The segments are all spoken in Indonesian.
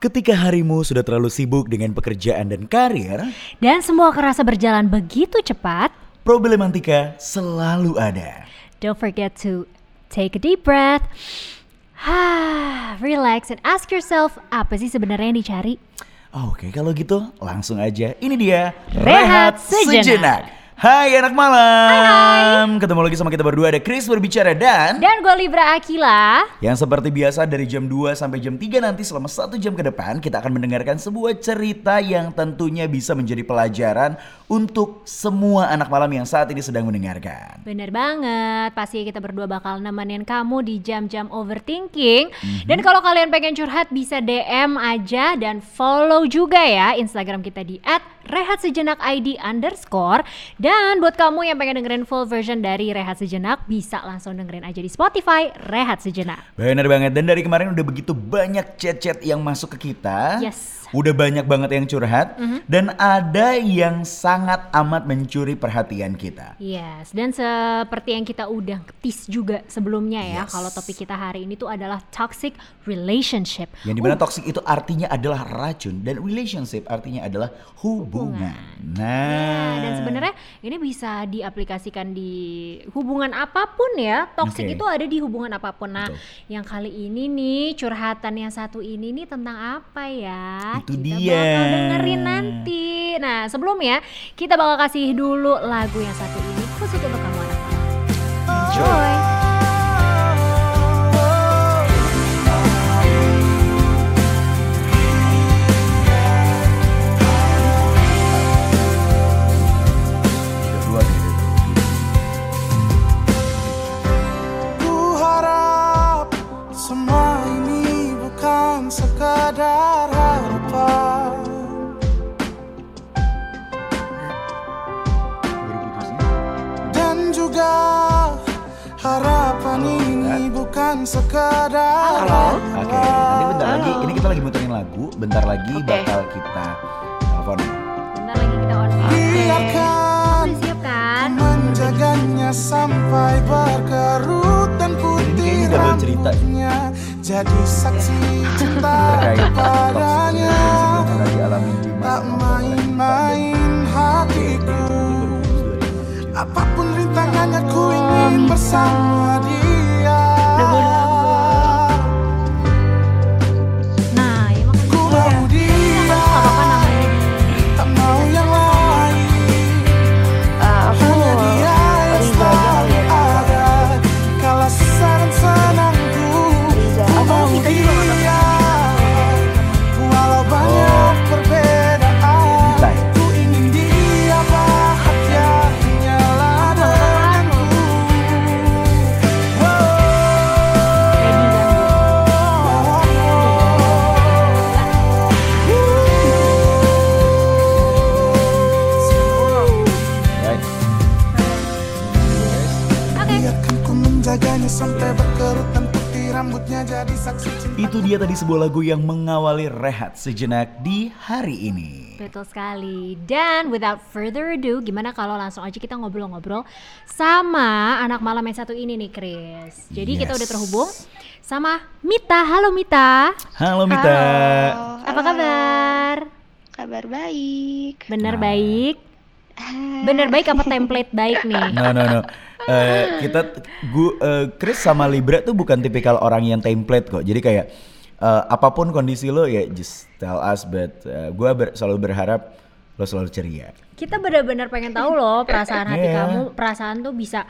Ketika harimu sudah terlalu sibuk dengan pekerjaan dan karir, Dan semua kerasa berjalan begitu cepat, problematika selalu ada. don't forget to take a deep breath. Relax and ask yourself, apa sih sebenarnya yang dicari? Oke, kalau gitu langsung aja. Ini dia Rehat Sejenak. Hai anak malam. Ketemu lagi sama kita berdua ada Chris berbicara dan Dan gue Libra Akila. yang seperti biasa dari jam 2 sampai jam 3 nanti selama satu jam ke depan kita akan mendengarkan sebuah cerita yang tentunya bisa menjadi pelajaran untuk semua anak malam yang saat ini sedang mendengarkan. Bener banget, pasti kita berdua bakal nemenin kamu di jam-jam overthinking. Mhm. Dan kalau kalian pengen curhat bisa DM aja dan follow juga ya Instagram kita di @rehatsejenakid underscore. Dan buat kamu yang pengen dengerin full version dari Rehat Sejenak bisa langsung dengerin aja di Spotify Rehat Sejenak. Bener banget dan dari kemarin udah begitu banyak chat-chat yang masuk ke kita. Yes. Udah banyak banget yang curhat dan ada yang sangat amat mencuri perhatian kita. Yes, dan seperti yang kita udah tis juga sebelumnya ya, Yes. kalau topik kita hari ini tuh adalah toxic relationship. Yang di mana toxic itu artinya adalah racun dan relationship artinya adalah hubungan. Nah, Ya, dan sebenarnya ini bisa diaplikasikan di hubungan apa pun ya. Toxic Oke. itu ada di hubungan apa pun. Nah, Betul. yang kali ini nih curhatan yang satu ini nih tentang apa ya? Itu kita dia. bakal dengerin nanti. Nah, sebelumnya kita bakal kasih dulu lagu yang satu ini khusus untuk kamu anak Enjoy. Kedua bukan sekadar Oke, nanti bentar Halo. lagi. Ini kita lagi muterin lagu. Bentar lagi Oke. bakal kita telepon. Bentar lagi kita on air. Biarkan Udah siap kan? menjaganya sampai berkerut dan Ini putih kayaknya double cerita. rambutnya jadi saksi cinta kepadanya tak main-main hatiku apa pun rintangannya ku ingin bersama dia Itu dia tadi sebuah lagu yang mengawali rehat sejenak di hari ini. Betul sekali. Dan without further ado, gimana kalau langsung aja kita ngobrol-ngobrol sama anak malam yang satu ini nih, Chris. Jadi kita Yes. udah terhubung sama Mita. Halo Mita. Halo Mita. Halo. Apa kabar? Kabar baik. Bener Nah. baik. Bener baik apa template baik nih? No no no. Eh, kita gua eh, Chris sama Libra tuh bukan tipikal orang yang template kok. Jadi kayak eh, apa pun kondisi lo ya just tell us but eh, gua ber- selalu berharap lo selalu ceria. Kita bener-bener pengen tahu loh perasaan hati kamu. Perasaan tuh bisa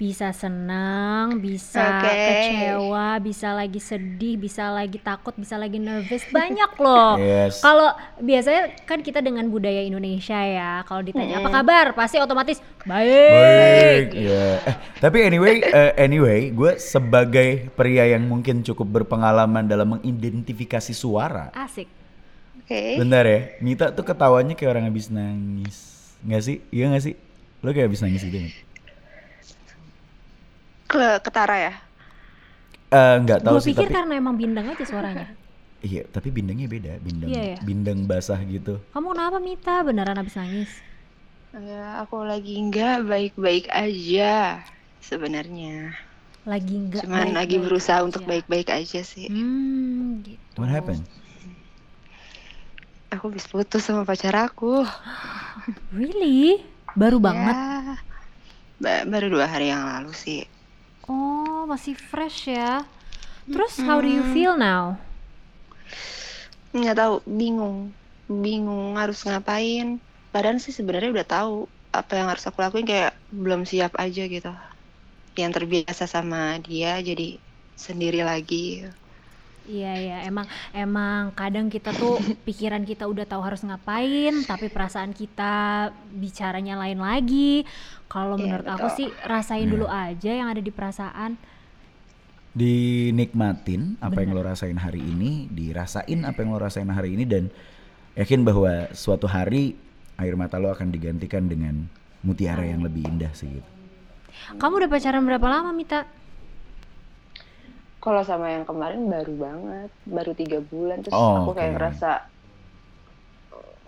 bisa senang, bisa Oke. kecewa, bisa lagi sedih, bisa lagi takut, bisa lagi nervous, banyak loh. Yes. Kalau biasanya kan kita dengan budaya Indonesia ya, kalau ditanya apa kabar, pasti otomatis baik. Baik. Ya. Eh, tapi anyway, eh, anyway, gue sebagai pria yang mungkin cukup berpengalaman dalam mengidentifikasi suara. Asik. Oke. Bentar ya, Mita tuh ketawanya kayak orang habis nangis. Nggak sih? Iya nggak sih? Lo kayak habis nangis gitu nggak? Ke ketara ya. Eh, nggak tahu Gue sih pikir tapi karena emang bindeng aja suaranya. iya tapi bindengnya beda bindeng Iya ya? bindeng basah gitu Kamu kenapa Mita? Beneran habis nangis? Enggak, aku lagi enggak baik-baik aja sebenarnya. Lagi enggak Cuman lagi baik-baik berusaha aja. untuk baik-baik aja sih. Hmm, gitu. what happened Aku habis putus sama pacar aku. Really? Baru banget. Ya, ba- baru dua hari yang lalu sih. Oh, masih fresh ya. Terus how do you feel now? Nggak tahu, bingung. Bingung harus ngapain. Padahal sih sebenarnya udah tahu apa yang harus aku lakuin kayak belum siap aja gitu. Yang terbiasa sama dia jadi sendiri lagi. Iya ya, emang emang kadang kita tuh pikiran kita udah tahu harus ngapain, tapi perasaan kita bicaranya lain lagi. Kalau Iya, menurut aku betul. sih rasain dulu aja yang ada di perasaan. Dinikmatin apa yang lo rasain hari ini, dirasain apa yang lo rasain hari ini dan yakin bahwa suatu hari air mata lo akan digantikan dengan mutiara yang lebih indah sih gitu. Kamu udah pacaran berapa lama, Mita? Kalau sama yang kemarin baru banget, baru tiga bulan terus Oh, aku kayak oke. ngerasa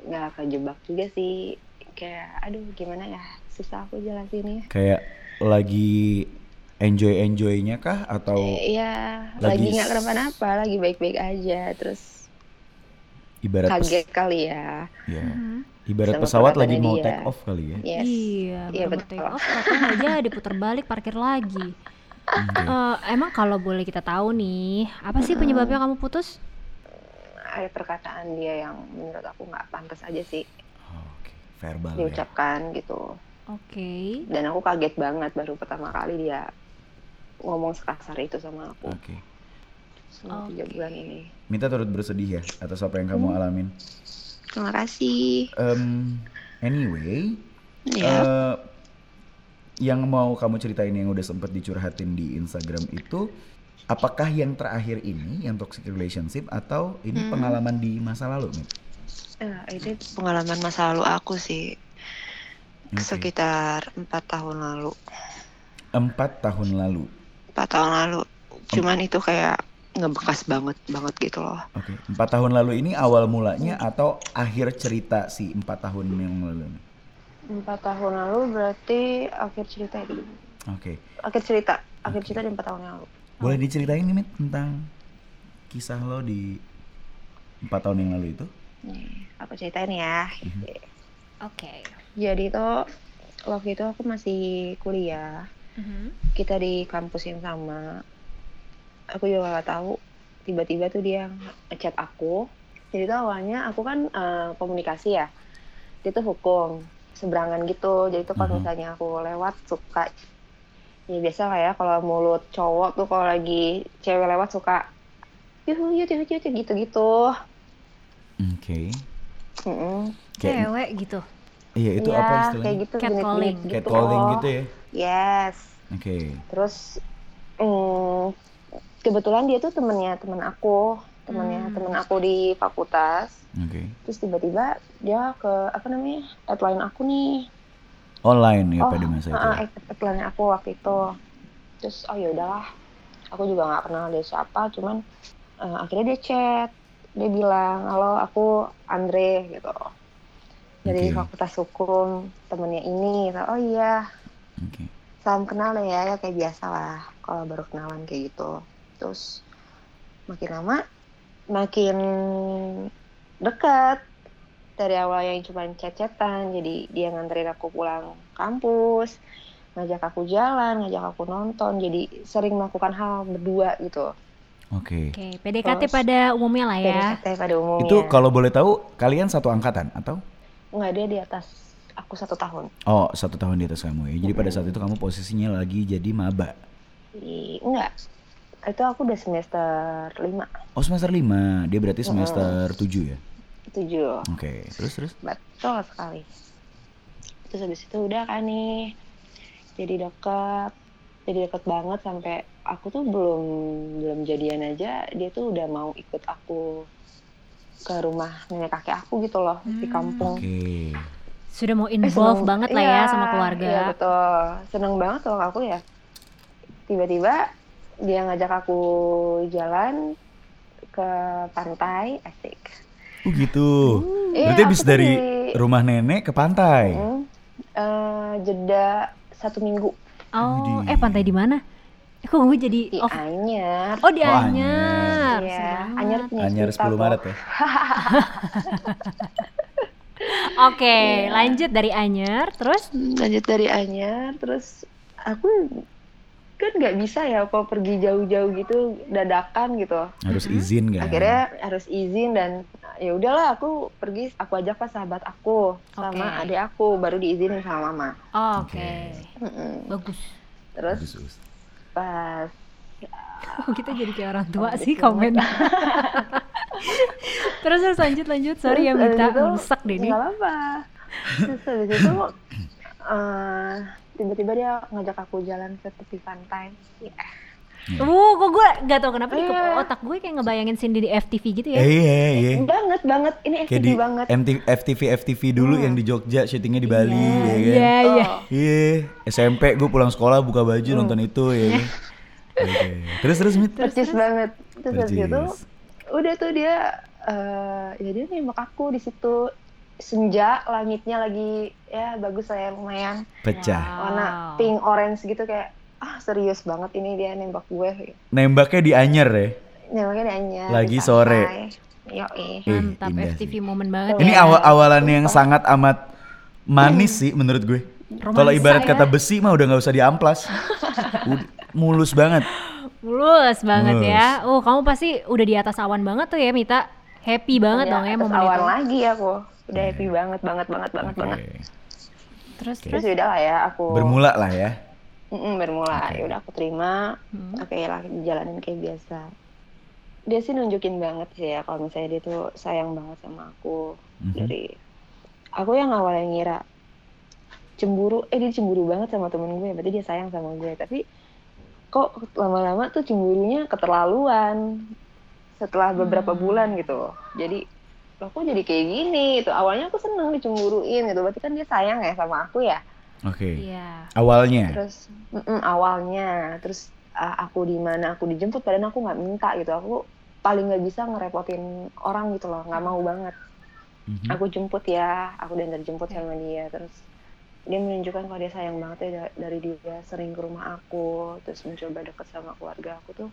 nggak kejebak juga sih. Kayak aduh gimana ya, susah aku jelasinnya. Kayak lagi enjoy-enjoynya kah atau Iya, Oh. lagi nggak kenapa-napa, lagi baik-baik aja. Terus ibarat pes- kaget kali ya. ya, Mhm. ibarat Sama pesawat lagi mau dia. take off kali ya. Yes. Iya, Iya, betul. take off, katanya nggak jadi putar balik parkir lagi. Eh, emang kalau boleh kita tahu nih, apa sih penyebabnya kamu putus? Ada perkataan dia yang menurut aku nggak pantas aja sih Oh, Oke, verbal ya. diucapkan gitu. Oke. Dan aku kaget banget baru pertama kali dia ngomong sekasar itu sama aku Oke. selama tiga Oke. bulan ini. Minta turut bersedih ya atas apa yang kamu alamin. Terima kasih. Em, anyway, Ya. eh, yang mau kamu ceritain yang udah sempet dicurhatin di Instagram itu, apakah yang terakhir ini yang toxic relationship atau ini Hmm. pengalaman di masa lalu, Mit? Eh, itu pengalaman masa lalu aku sih Oke. sekitar empat tahun lalu. Empat tahun lalu. Empat tahun lalu. Cuman itu kayak ngebekas banget banget gitu loh. Oke, empat tahun lalu ini awal mulanya atau akhir cerita si empat tahun yang lalu? nih? Empat tahun lalu berarti akhir cerita itu. Oke, Akhir cerita, akhir Oke. cerita di empat tahun yang lalu. boleh diceritain nih, Mit, tentang kisah lo di empat tahun yang lalu itu? Nih, aku ceritain ya. Oke. Jadi itu waktu itu aku masih kuliah. Mhm. Kita di kampus yang sama. Aku juga nggak tahu. Tiba-tiba tuh dia ngechat aku. Jadi tuh awalnya aku kan eh, komunikasi ya. Dia tuh hukum seberangan gitu. Jadi tuh kalau Mhm. misalnya aku lewat suka ya biasa lah ya kalau mulut cowok tuh kalau lagi cewek lewat suka yuhu yuhu yuhu yuhu gitu-gitu. Oke. Mm-mm. Kayak, Cewek gitu. iya itu Iya, apa istilahnya? kayak gitu Catcalling. genit-genit Catcalling loh. gitu ya? Yes. Oke. Terus mm, kebetulan dia tuh temennya temen aku, temennya Hmm. temen aku di fakultas. Oke. Terus tiba-tiba dia ke apa namanya headline aku nih. Online ya oh, pada masa itu. uh, ya? headline aku waktu itu. Terus oh ya udahlah, aku juga nggak kenal dia siapa, cuman eh, akhirnya dia chat, dia bilang halo aku Andre gitu dari Oke. fakultas hukum temennya ini gitu. oh iya Oke. salam kenal ya, ya kayak biasa lah kalau baru kenalan kayak gitu terus makin lama makin dekat dari awal yang cuma chat-chatan jadi dia nganterin aku pulang kampus ngajak aku jalan ngajak aku nonton jadi sering melakukan hal berdua gitu Oke. Oke, PDKT Terus- pada umumnya lah ya. PDKT pada umumnya Itu kalau boleh tahu kalian satu angkatan atau? nggak dia di atas aku satu tahun Oh satu tahun di atas kamu ya. Jadi pada saat itu kamu posisinya lagi jadi maba. Enggak itu aku udah semester lima Oh semester 5 Dia berarti semester 7 ya. tujuh Oke. Terus terus. Betul sekali. Terus habis itu udah kan nih. Jadi deket. Jadi deket banget sampai aku tuh belum belum jadian aja dia tuh udah mau ikut aku ke rumah nenek kakek aku gitu loh di kampung. Oke. Sudah mau Eh, involve seneng- banget lah ya iya, sama keluarga. Iya betul. Seneng banget loh aku ya. Tiba-tiba dia ngajak aku jalan ke pantai, asik. Oh gitu. Iya, Berarti habis tuh dari di- rumah nenek ke pantai. Hmm, eh, jeda satu minggu. Oh, Widih. eh pantai di mana? Eh, Kok gue jadi di off? Anyar. Oh di Oh, Anyar. Iya, Seru Anyar punya Anyar cerita 10 kok. Maret ya. Oke, Iya. lanjut dari Anyar, terus lanjut dari Anyar terus aku kan nggak bisa ya kalau pergi jauh-jauh gitu dadakan gitu Harus izin kan. akhirnya harus izin dan ya udahlah aku pergi aku ajak pas sahabat aku sama Oke. adik aku baru diizinin sama mama Oh, oke. Mm-mm. Bagus. terus Bagus, bagus. pas kita jadi kayak orang tua Bagus sih banget. komen. terus terus lanjut lanjut. Sorry ya Terus minta habis itu, rusak deh nih. nggak apa-apa terus habis itu eh, tiba-tiba dia ngajak aku jalan ke tepi pantai Ya, Uh, kok gue gak tau kenapa di ke Iya. otak gue kayak ngebayangin Cindy di FTV gitu ya. Eh, iya, iya. banget banget ini Kayak FTV di banget MTV, FTV FTV dulu yang di Jogja syutingnya di Bali ya kan. Iya, iya. Oh. Iya, SMP gue pulang sekolah buka baju nonton itu ya. kan. Oke. Terus terus mit. percis banget terus habis Percis. itu udah tuh dia eh ya dia nembak aku di situ senja langitnya lagi ya bagus lah ya lumayan Pecah. warna Wow. pink orange gitu kayak ah serius banget ini dia nembak gue Nembaknya di Anyer ya. nembaknya nanya Lagi sore. yo eh Eh, Mantap indah FTV momen banget. Ini ya. awal awalan yang sangat amat manis sih menurut gue. Kalau ibarat ya. kata besi mah udah nggak usah diamplas. Mulus banget. Mulus banget Mulus. ya. Oh, kamu pasti udah di atas awan banget tuh ya, Mita. Happy banget dong ya momen awan itu. lagi aku udah happy banget banget banget banget Oke. banget Terus terus terus udah lah ya aku Bermula lah ya. Mm-mm, bermula Oke. ya udah aku terima Hmm. oke lah dijalanin kayak biasa dia sih nunjukin banget sih ya kalau misalnya dia tuh sayang banget sama aku Mhm. dari aku yang awalnya ngira cemburu eh dia cemburu banget sama temen gue berarti dia sayang sama gue tapi kok lama-lama tuh cemburunya keterlaluan setelah beberapa Hmm. bulan gitu jadi loh kok jadi kayak gini? Gitu awalnya aku seneng dicemburuin gitu. Berarti kan dia sayang ya sama aku ya? Oke. Iya. Awalnya. terus mm-mm, awalnya. Terus uh, aku di mana aku dijemput padahal aku nggak minta gitu. Aku paling nggak bisa ngerepotin orang gitu loh. Nggak mau banget. Mhm. aku jemput ya. Aku diantar jemput sama dia. Terus dia menunjukkan kalau dia sayang banget ya da- dari dia. Sering ke rumah aku. Terus mencoba deket sama keluarga aku tuh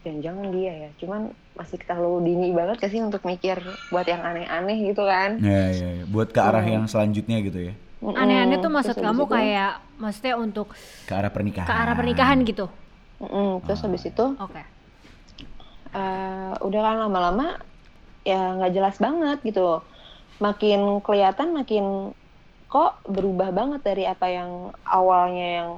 jangan-jangan dia ya cuman masih terlalu dini banget gak sih untuk mikir buat yang aneh-aneh gitu kan Ya, ya, ya. Buat ke arah Hmm. yang selanjutnya gitu ya. Mm-mm. Aneh-aneh tuh Terus maksud habis kamu itu- kayak maksudnya untuk Ke arah pernikahan. ke arah pernikahan gitu. Mm-mm. terus habis itu Oke. eh, udah kan lama-lama ya nggak jelas banget gitu makin kelihatan makin kok berubah banget dari apa yang awalnya yang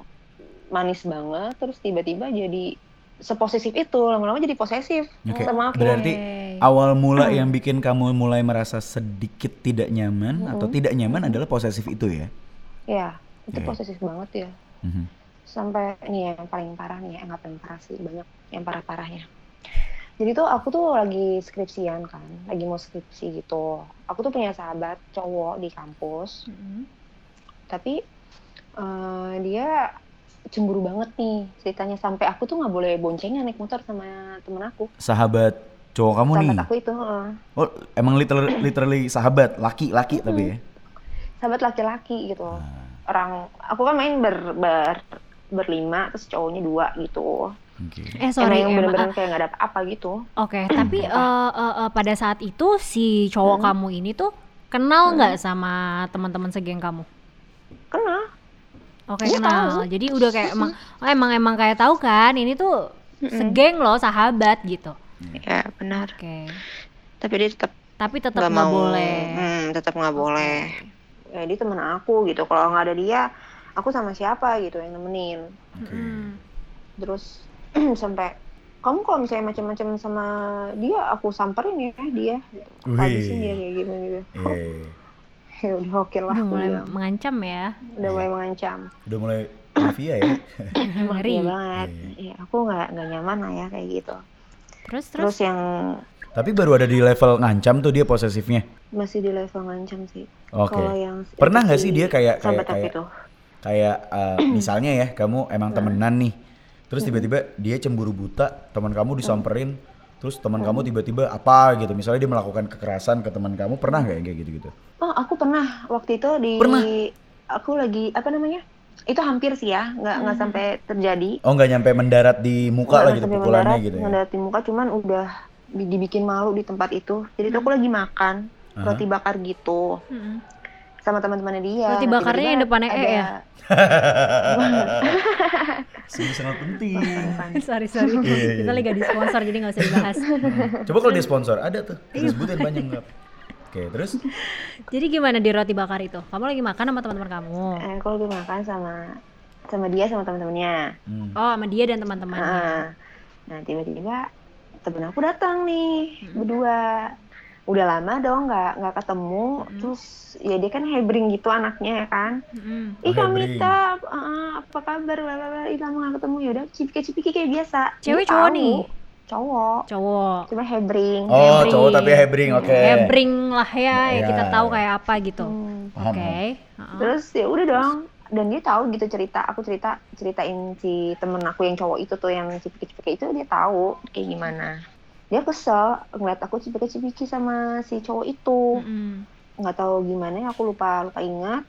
manis banget terus tiba-tiba jadi seposesif itu lama-lama jadi posesif Oke. sama aku Berarti awal mula yang bikin kamu mulai merasa sedikit tidak nyaman atau tidak nyaman adalah posesif itu ya. ya itu Oke. posesif banget ya Mhm. sampai nih yang paling parah nih ya nggak paling parah sih banyak yang parah parahnya jadi tuh aku tuh lagi skripsian kan lagi mau skripsi gitu aku tuh punya sahabat cowok di kampus Mm-mm. tapi eh, dia cemburu banget nih ceritanya sampai aku tuh nggak boleh boncengan naik motor sama temen aku Sahabat cowok kamu nih. sahabat aku itu heeh. Oh, emang literally, literally sahabat, laki-laki tapi ya. sahabat laki-laki gitu Ah. orang aku kan main ber, ber berlima terus cowoknya dua gitu Oke. Eh sorry, emang yang emang- bener-bener kayak nggak ada apa gitu Oke, tapi eh, eh, eh, pada saat itu si cowok Hmm. kamu ini tuh kenal nggak sama teman-teman segeng kamu? kenal Oke, Iya, kenal. tahu. Jadi udah kayak emang oh, emang emang kayak tahu kan, ini tuh segeng loh, sahabat gitu. ya benar Oke. tapi dia tetap Tapi tetap nggak boleh. hmm, tetap nggak boleh ya dia temen aku gitu kalau nggak ada dia aku sama siapa gitu yang nemenin Oke. Mm. terus sampai kamu kalau misalnya macam-macam sama dia aku samperin ya dia gitu. Wih. habisin dia kayak gitu gitu Eh, ya udah oke lah Udah mulai bilang. mengancam ya. udah mulai mengancam udah mulai mafia ya. Ngeri. Iya banget Iya. ya aku nggak nggak nyaman lah ya kayak gitu Terus terus. terus yang Tapi baru ada di level ngancam tuh dia posesifnya. masih di level ngancam sih Oke. kalau yang Pernah nggak sih dia kayak- kayak- kayak- itu Kayak eh, misalnya ya, kamu emang Hmm. temenan nih. Terus tiba-tiba dia cemburu buta, teman kamu disamperin, terus teman Hmm. kamu tiba-tiba apa gitu. Misalnya dia melakukan kekerasan ke teman kamu, pernah nggak yang kayak gitu-gitu? oh aku pernah waktu itu di Pernah? aku lagi apa namanya itu hampir sih ya nggak nggak Hmm. sampai terjadi Oh nggak nyampe mendarat di muka Nggak lah gitu pukulannya mendarat, gitu ya. mendarat di muka cuman udah di- dibikin malu di tempat itu jadi tuh aku Hmm. lagi makan Aha. roti bakar gitu Mm-mm. Sama teman-temannya dia Roti bakarnya yang depannya E ada- ya? Sungguh sangat penting. Sorry sorry Iya, iya, kita iya. lagi di sponsor jadi nggak usah dibahas Coba kalau dia sponsor ada tuh. Iya. Kita sebutin banyak nggak? Oke, terus jadi gimana di roti bakar itu kamu lagi makan sama teman-teman kamu Eh, aku lagi makan sama sama dia sama teman-temannya hmm. oh sama dia dan teman-temannya Ah. nah tiba-tiba temen aku datang nih berdua udah lama dong nggak nggak ketemu terus ya dia kan hebring gitu anaknya ya kan Mm-mm. Ih Oh, Kak hebring. Mita, ah, apa kabar? Bla. Ih lama gak ketemu ya udah cipika-cipiki kayak biasa. Cewek cowok nih? Cowok. cowok Cuma hebring. Oh, Hebring. cowok tapi hebring, oke. hebring lah ya, ya Iya. kita tahu kayak apa gitu Hmm. oke Paham, Heeh. Terus ya udah dong. Dan dia tahu gitu cerita. Aku cerita ceritain si temen aku yang cowok itu tuh yang cipiki-cipiki itu dia tahu kayak gimana. Dia kesel ngeliat aku cipika-cipiki sama si cowok itu. Nggak tahu gimana ya aku lupa lupa ingat.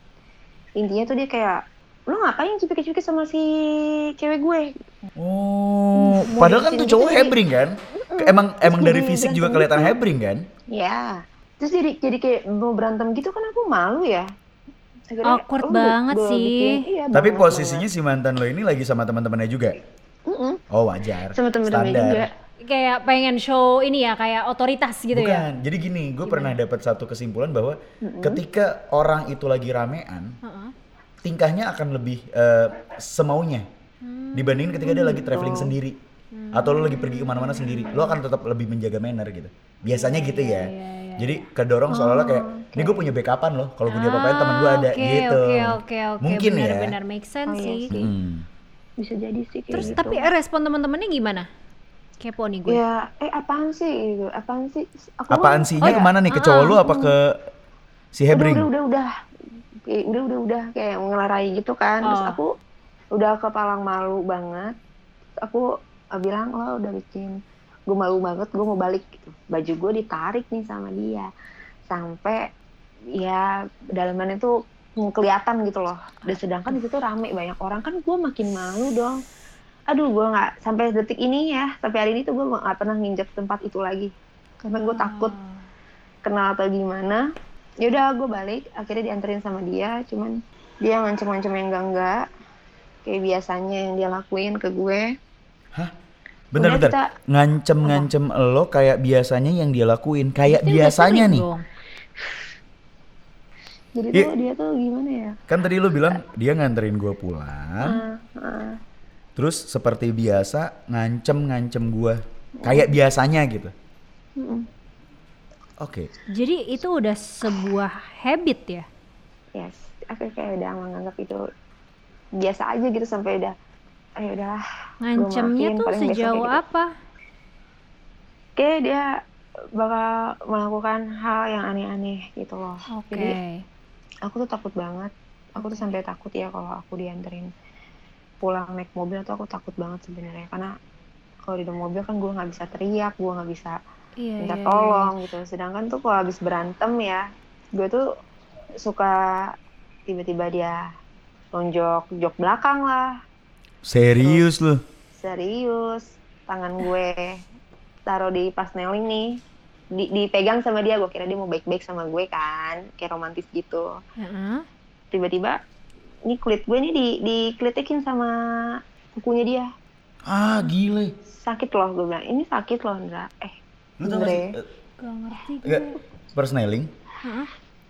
Intinya tuh dia kayak lo ngapain cipika-cipiki sama si cewek gue? Oh, Mau padahal kan tuh cowok jadi- hebring kan? Emang Terus emang dari jadi fisik juga berantem kelihatan gitu. hebring kan? Ya, terus jadi jadi kayak mau berantem gitu kan aku malu ya. Akhirnya, Awkward oh, banget gua sih. bikin- iya, Tapi banget, posisinya si mantan lo ini lagi sama teman-temannya juga. banget. Mm-mm, Oh, wajar. sama temen-temennya Standar. juga. Kayak pengen show ini ya kayak otoritas gitu Bukan. ya Jadi gini, gue pernah dapat satu kesimpulan bahwa ketika orang itu lagi ramean, Heeh. tingkahnya akan lebih eh, semaunya Hmm. dibandingin ketika dia lagi traveling sendiri atau lo lagi pergi ke mana-mana sendiri lo akan tetap lebih menjaga manner gitu biasanya gitu ya iya, jadi kedorong seolah-olah kayak ini gue punya backupan loh kalau gue diapa-apain teman gue ada Ah, oke, gitu Oke oke oke. mungkin ya Benar-benar make sense Oh, iya sih. Hmm. Bisa jadi sih kayak Terus gitu. tapi eh, respon teman-temannya gimana? Kepo nih gue. ya, eh apaan sih gitu? Apaan sih? Aku apaan kan sih Oh, iya. ke mana nih ke cowok lo apa ke si Hebring Udah, udah, udah, udah. Kayak udah, udah, udah kayak ngelarai gitu kan. Terus Oh. aku udah kepalang malu banget. Aku bilang lo udah bikin gue malu banget, gue mau balik gitu. Baju gue ditarik nih sama dia. Sampai ya dalamannya tuh kelihatan gitu loh. Dan sedangkan itu tuh rame banyak orang kan gue makin malu dong. Aduh gue nggak sampai detik ini ya, sampai hari ini tuh gue nggak pernah nginjek tempat itu lagi. Karena gue takut kenal atau gimana. Ya udah gue balik. Akhirnya dianterin sama dia. Cuman dia ngancem-ngancem yang enggak enggak kayak biasanya yang dia lakuin ke gue. Bentar-bentar kita- ngancem-ngancem lo kayak biasanya yang dia lakuin. Kayak biasanya nih. dong. jadi Iya. tuh dia tuh gimana ya? Kan tadi lo bilang dia nganterin gue pulang. Ah, ah. Terus seperti biasa ngancem-ngancem gue kayak biasanya gitu Mm-mm. oke Jadi itu udah sebuah habit ya. yes aku kayak udah menganggap itu biasa aja gitu sampai udah ayo udahlah Ngancemnya maafin, tuh sejauh gitu. apa? kayak dia bakal melakukan hal yang aneh-aneh gitu loh Oke. jadi aku tuh takut banget aku tuh sampai takut ya kalau aku dianterin pulang naik mobil tuh aku takut banget sebenarnya. Karena kalau di dalam mobil kan gue nggak bisa teriak gue nggak bisa Iya, minta iya, iya. tolong gitu. Sedangkan tuh kalau habis berantem ya gue tuh suka tiba-tiba dia lonjok jok belakang lah. Serius lo serius tangan gue taruh di pas nailing nih. Di, dipegang sama dia gue kira dia mau baik-baik sama gue kan kayak romantis gitu. Heeh. tiba-tiba ini kulit gue nih di dikelitikin sama kukunya dia ah gile sakit loh gue bilang ini sakit loh Ndra eh lu tau gak eh, Gak ngerti gue. Persneling. Heeh.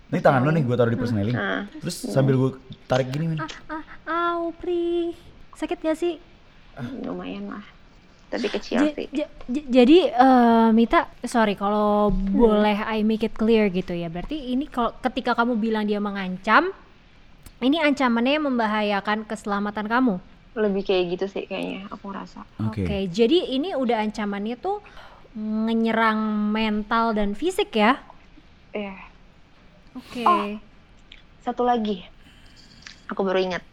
Ini tangan lu nih gue taruh di persneling. nah Terus sambil gue tarik gini, Min. Ah, au, pri. Sakit gak sih? lumayan lah tapi kecil Ja- sih ja- ja- jadi eh, Mita, sorry kalau boleh I make it clear gitu ya. Berarti ini kalau ketika kamu bilang dia mengancam, ini ancamannya yang membahayakan keselamatan kamu. lebih kayak gitu sih kayaknya aku ngerasa Oke. Oke, jadi ini udah ancamannya tuh menyerang mental dan fisik ya? eh Oke. Oh. satu lagi aku baru ingat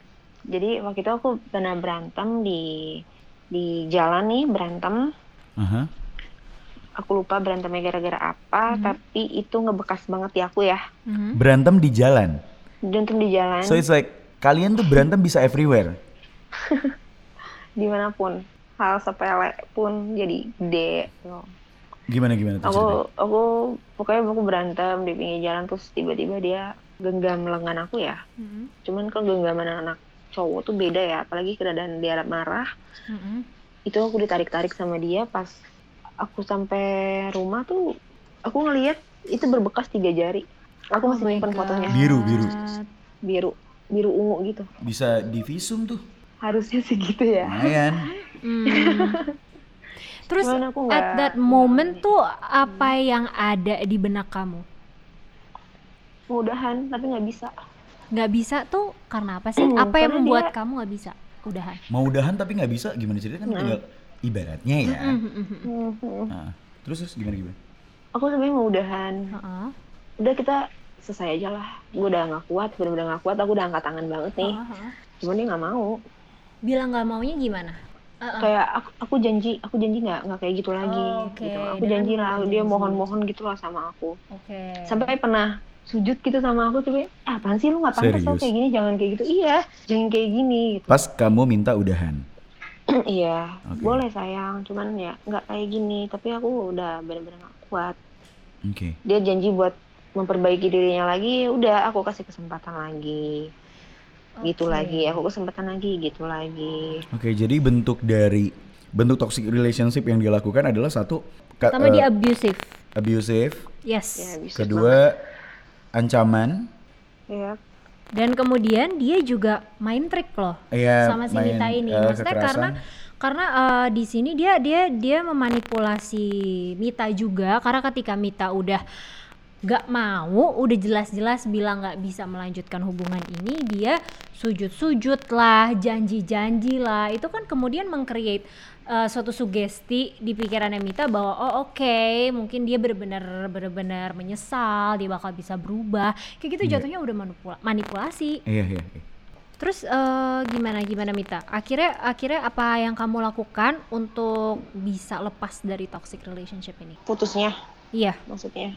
jadi waktu itu aku pernah berantem di di jalan nih berantem Aha. aku lupa berantemnya gara-gara apa tapi itu ngebekas banget di aku ya Mhm. Berantem di jalan. Berantem di jalan So it's like kalian tuh berantem bisa everywhere. di mana pun hal sepele pun jadi gede gitu. Gimana gimana tuh aku ceritanya? aku pokoknya aku berantem di pinggir jalan terus tiba-tiba dia genggam lengan aku ya Mm-mm. cuman kalau genggaman anak cowok tuh beda ya apalagi keadaan dia marah Mm-mm. itu aku ditarik-tarik sama dia pas aku sampai rumah tuh aku ngelihat itu berbekas tiga jari aku Oh masih nyimpen God. fotonya Biru, biru. biru biru ungu gitu Bisa divisum tuh. harusnya segitu ya Lumayan. Hmm. Terus Cuman aku at nggak- that moment ini. tuh apa yang ada di benak kamu? mudahan tapi nggak bisa Nggak bisa tuh karena apa sih? Hmm, Apa yang karena membuat dia- kamu nggak bisa? Udahan. Mau udahan tapi nggak bisa gimana ceritanya kan Nah. tinggal ibaratnya ya. Mm-mm. Mhm. Nah, terus terus gimana gimana? aku sebenarnya mau udahan Heeh. udah kita selesai aja lah gue udah nggak kuat bener-bener nggak kuat aku udah angkat tangan banget nih Heeh. cuman dia nggak mau Bilang nggak maunya gimana? Heeh. kayak aku, aku janji aku janji nggak nggak kayak gitu lagi Oh, oke. gitu aku janji lah dia mohon-mohon gitu lah sama aku Oke. sampai pernah sujud gitu sama aku tapi ah, apaan sih lu nggak pantas lo kayak gini jangan kayak gitu iya jangan kayak gini gitu Pas kamu minta udahan. iya Oke. boleh sayang cuman ya nggak kayak gini tapi aku udah bener-bener nggak kuat Oke. dia janji buat memperbaiki dirinya lagi udah aku kasih kesempatan lagi gitu lagi aku kesempatan lagi gitu lagi Oke, jadi bentuk dari bentuk toxic relationship yang dilakukan adalah satu Pertama eh, dia abusive. abusive, Yes. ya bisa kedua ancaman, ya Dan kemudian dia juga main trik loh ya sama si main, Mita ini. eh, Maksudnya kekerasan. karena karena eh, di sini dia dia dia memanipulasi Mita juga karena ketika Mita udah gak mau, udah jelas-jelas bilang gak bisa melanjutkan hubungan ini, dia sujud-sujud lah, janji-janji lah. Itu kan kemudian mengcreate eh, suatu sugesti di pikirannya Mita bahwa oh oke, mungkin dia benar-benar benar-benar menyesal, dia bakal bisa berubah. Kayak gitu Iya. jatuhnya udah manipula- manipulasi. Iya, iya. iya. Terus eh, gimana gimana Mita? Akhirnya akhirnya apa yang kamu lakukan untuk bisa lepas dari toxic relationship ini? putusnya Iya. maksudnya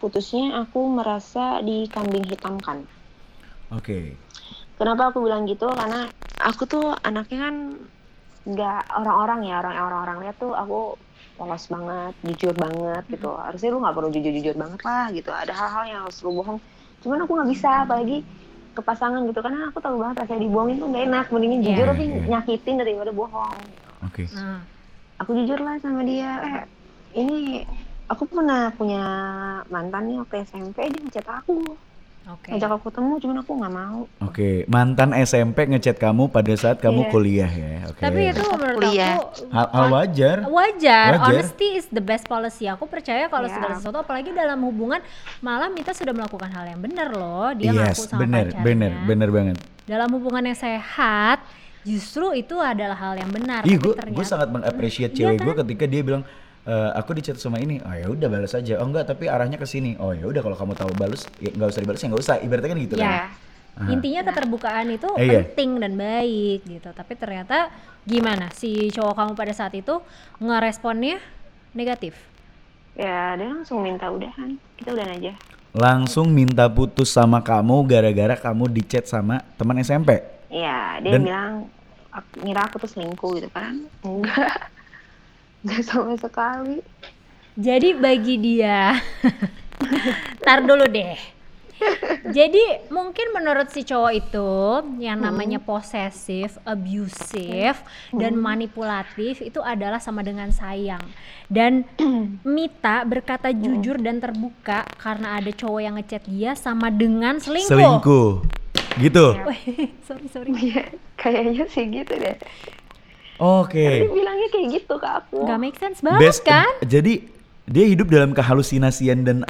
putusnya aku merasa dikambing hitamkan Oke. kenapa aku bilang gitu? Karena aku tuh anaknya kan nggak orang-orang ya orang orang-orang lihat tuh aku polos banget jujur banget gitu. Harusnya lu nggak perlu jujur-jujur banget lah gitu. Ada hal-hal yang harus lu bohong. Cuman aku nggak bisa apalagi ke pasangan gitu. Karena aku tahu banget rasanya dibohongin tuh nggak enak. Mendingin Iya. jujur tapi Iya. nyakitin daripada bohong. Oke. Nah, aku jujur lah sama dia. Eh ini aku pernah punya mantan nih waktu SMP dia ngechat aku oke. ngajak aku ketemu cuman aku nggak mau Oke, mantan SMP ngechat kamu pada saat kamu Iya. kuliah ya. Oke. Tapi itu menurut Kuliah. aku hal, hal wajar. wajar. Wajar. Honesty is the best policy. Aku percaya kalau Iya. segala sesuatu apalagi dalam hubungan malah Mita sudah melakukan hal yang benar loh. Dia yes, ngaku sama bener, pacarnya. bener, bener banget. Dalam hubungan yang sehat justru itu adalah hal yang benar. Ih, Tapi gue sangat mengappreciate Iya cewek gue kan? ketika dia bilang e, aku di chat sama ini. Oh ya udah balas aja. Oh enggak, tapi arahnya ke sini. Oh ya udah kalau kamu tamu balas, ya nggak usah dibalas ya nggak usah. Ibaratnya kan gitu Ya. kan. Aha. Intinya keterbukaan itu Eh, iya. penting dan baik gitu. Tapi ternyata gimana si cowok kamu pada saat itu ngeresponnya negatif. ya dia langsung minta udahan kita udahan aja Langsung minta putus sama kamu gara-gara kamu di chat sama teman SMP. Iya, dia Dan- bilang aku, ngira aku tuh selingkuh gitu kan enggak enggak sama sekali Jadi bagi dia, tar dulu deh. Jadi mungkin menurut si cowok itu yang namanya posesif, abusive, dan manipulatif itu adalah sama dengan sayang. Dan Mita berkata jujur dan terbuka karena ada cowok yang ngechat dia sama dengan selingkuh. Selingkuh. Gitu. Sorry sorry. Iya, kayaknya sih gitu deh Oke. dia bilangnya kayak gitu ke aku Gak make sense banget Best kan? Jadi dia hidup dalam kehalusinasian dan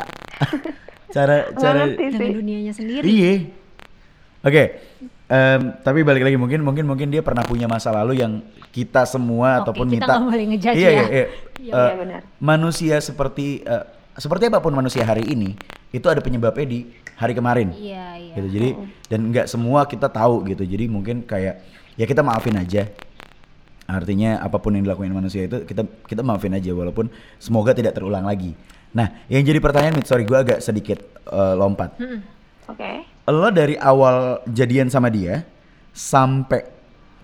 cara cara Dengan dunianya sendiri. Iya. Oke. em, tapi balik lagi mungkin mungkin mungkin dia pernah punya masa lalu yang kita semua Oke, ataupun kita minta nggak boleh ngejudge iya, ya. Iya, iya. Iya, iya, benar. Manusia seperti eh, seperti apa pun manusia hari ini itu ada penyebabnya di hari kemarin. Iya, iya. Gitu. Jadi dan nggak semua kita tahu gitu. Jadi mungkin kayak ya kita maafin aja. Artinya apa pun yang dilakukan manusia itu kita kita maafin aja walaupun semoga tidak terulang lagi. Nah, yang jadi pertanyaan Mit, sorry gue agak sedikit eh, lompat. Mm-mm. Oke. Lo dari awal jadian sama dia sampai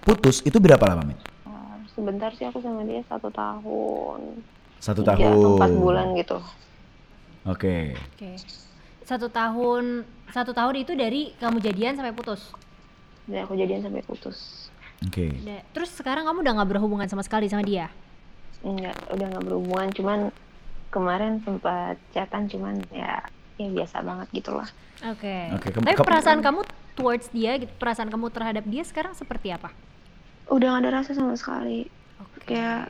putus itu berapa lama, Mit? Sebentar sih aku sama dia satu tahun. Satu Tiga tahun. empat bulan gitu. Oke. Oke. Satu tahun, satu tahun itu dari kamu jadian sampai putus. Dan aku jadian sampai putus. Oke. Da- Terus sekarang kamu udah nggak berhubungan sama sekali sama dia? Enggak, udah nggak berhubungan. Cuman kemarin sempat chatan, cuman ya ya biasa banget gitu lah. Oke. Oke, kamu- Tapi perasaan kamu towards dia, gitu, perasaan kamu terhadap dia sekarang seperti apa? Udah gak ada rasa sama sekali. Oke. Kayak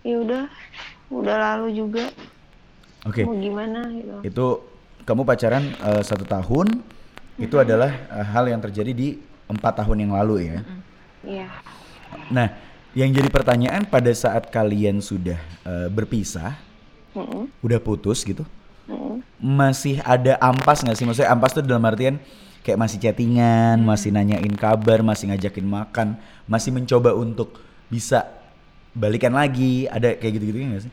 ya udah, udah lalu juga. Oke. Mau gimana gitu. Itu kamu pacaran eh, satu tahun. Itu adalah eh, hal yang terjadi di empat tahun yang lalu ya. Iya. Nah, yang jadi pertanyaan pada saat kalian sudah eh, berpisah, Mm-mm, udah putus gitu, mm-mm. masih ada ampas nggak sih? Maksudnya ampas tuh dalam artian kayak masih chattingan, masih nanyain kabar, masih ngajakin makan, masih mencoba untuk bisa balikan lagi, ada kayak gitu-gitu nggak sih?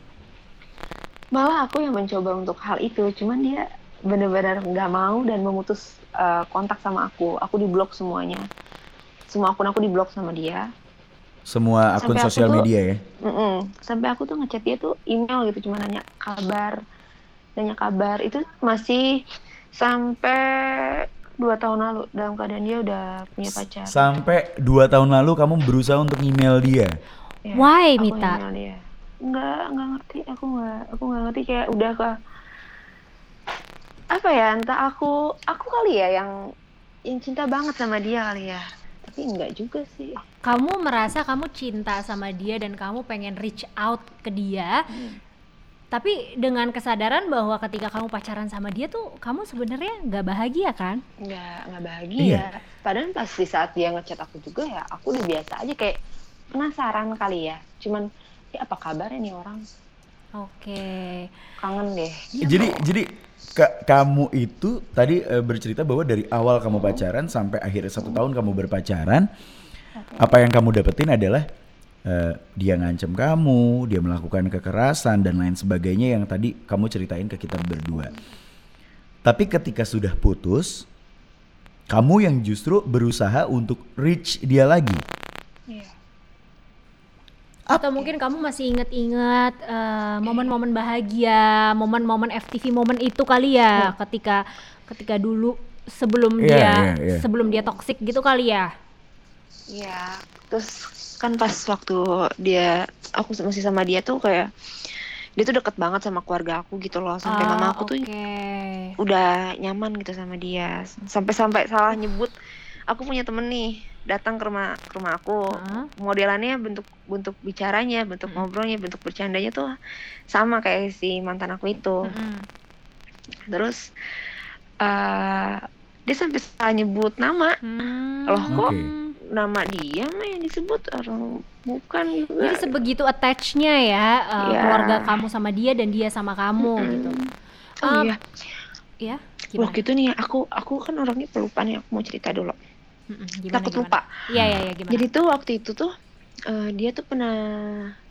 Malah aku yang mencoba untuk hal itu, cuman dia benar-benar nggak mau dan memutus uh, kontak sama aku. Aku diblok semuanya. Semua akun aku diblok sama dia. Semua akun Sampai sosial tuh- media ya. Mm-mm. Sampai aku tuh ngechat dia tuh email gitu, cuma nanya kabar, nanya kabar. Itu masih sampai dua tahun lalu dalam keadaan dia udah punya pacar. Sampai dua tahun lalu kamu berusaha untuk email dia. Ya, Why, aku Mita? email dia. Nggak, nggak ngerti. Aku nggak, aku nggak ngerti kayak udah ke apa ya? Entah aku, aku kali ya yang yang cinta banget sama dia kali ya. Tapi enggak juga sih. Kamu merasa kamu cinta sama dia dan kamu pengen reach out ke dia. Tapi dengan kesadaran bahwa ketika kamu pacaran sama dia tuh kamu sebenarnya nggak bahagia kan? Nggak, nggak Iya. bahagia. Padahal pas di saat dia ngechat aku juga ya, aku udah biasa aja kayak penasaran kali ya. Cuman, ya apa kabarnya nih orang? Oke. Kangen deh. Jadi jadi ka- kamu itu tadi eh, bercerita bahwa dari awal kamu pacaran sampai akhirnya satu tahun kamu berpacaran, apa yang kamu dapetin adalah eh, dia ngancem kamu, dia melakukan kekerasan dan lain sebagainya yang tadi kamu ceritain ke kita berdua. Tapi ketika sudah putus, kamu yang justru berusaha untuk reach dia lagi. Iya. Atau mungkin kamu masih inget-inget eh, momen-momen bahagia, momen-momen FTV momen itu kali ya, ketika ketika dulu sebelum Iya, dia iya, iya. sebelum dia toksik gitu kali ya. Iya, terus kan pas waktu dia aku masih sama dia tuh kayak dia tuh deket banget sama keluarga aku gitu loh sampai Ah, mama aku tuh oke. udah nyaman gitu sama dia sampai-sampai salah nyebut aku punya temen nih datang ke rumah ke rumah aku Heeh. modelannya bentuk bentuk bicaranya bentuk Mm. ngobrolnya bentuk bercandanya tuh sama kayak si mantan aku itu Mm-mm. terus eh dia sampai salah nyebut nama Hmm. Loh, kok? Oke. nama dia mah yang disebut orang bukan juga Jadi sebegitu attach-nya ya eh, Iya. keluarga kamu sama dia dan dia sama kamu Mm-mm. gitu. oh Um, iya Ya, gimana? waktu itu nih aku aku kan orangnya pelupa nih aku mau cerita dulu Mm-mm, gimana, takut gimana? lupa Iya, iya, iya, gimana? jadi tuh waktu itu tuh eh, dia tuh pernah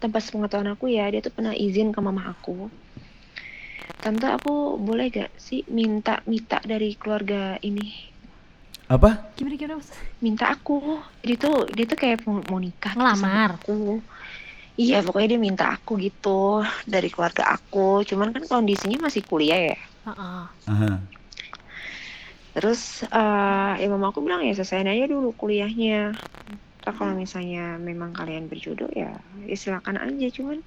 tanpa sepengetahuan aku ya dia tuh pernah izin ke mama aku tante aku boleh gak sih minta minta dari keluarga ini Apa? gimana gimana Mas? minta aku dia tuh dia tuh kayak mau, mau nikah gitu Ngelamar? aku iya pokoknya dia minta aku gitu dari keluarga aku cuman kan kondisinya masih kuliah ya Heeh. Aha. Terus eh ya mama aku bilang ya selesaiin aja dulu kuliahnya. Ntar kalau misalnya memang kalian berjodoh ya, ya silakan aja cuman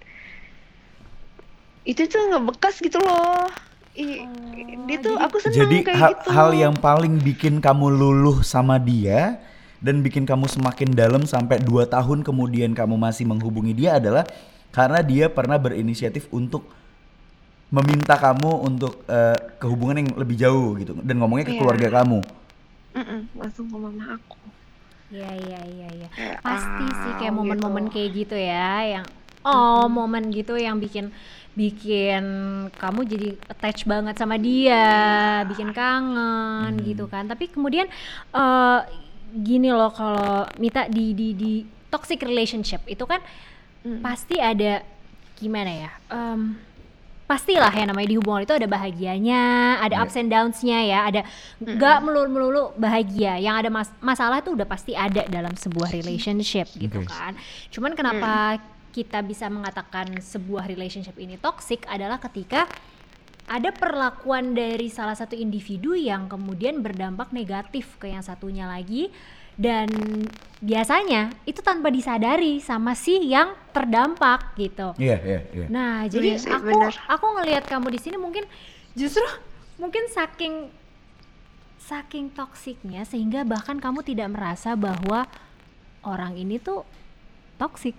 itu tuh ngebekas gitu loh. I, Oh, dia tuh jadi- aku seneng Jadi kayak hal, gitu. hal yang paling bikin kamu luluh sama dia dan bikin kamu semakin dalam sampai 2 tahun kemudian kamu masih menghubungi dia adalah karena dia pernah berinisiatif untuk meminta kamu untuk eh, kehubungan yang lebih jauh gitu dan ngomongnya ke Iya. keluarga kamu. Mm-mm, langsung ke mama aku. Iya, iya, iya, iya. Kayak, Pasti sih kayak "Ah," momen-momen gitu. kayak gitu ya yang oh, momen gitu yang bikin bikin kamu jadi attach banget sama dia, bikin kangen Hmm. gitu kan. Tapi kemudian eh gini loh kalau Mita di di di toxic relationship itu kan Mm. pasti ada gimana ya? em, pastilah ya namanya di hubungan itu ada bahagianya, ada Iya. ups and downs-nya ya, ada nggak melulu-melulu bahagia. Yang ada mas- masalah itu udah pasti ada dalam sebuah relationship gitu kan. Cuman kenapa kita bisa mengatakan sebuah relationship ini toxic adalah ketika ada perlakuan dari salah satu individu yang kemudian berdampak negatif ke yang satunya lagi dan biasanya itu tanpa disadari sama si yang terdampak gitu. Iya, iya, iya. Nah, jadi Iya sih, aku bener. aku ngelihat kamu di sini mungkin justru mungkin saking saking toksiknya sehingga bahkan kamu tidak merasa bahwa orang ini tuh toksik.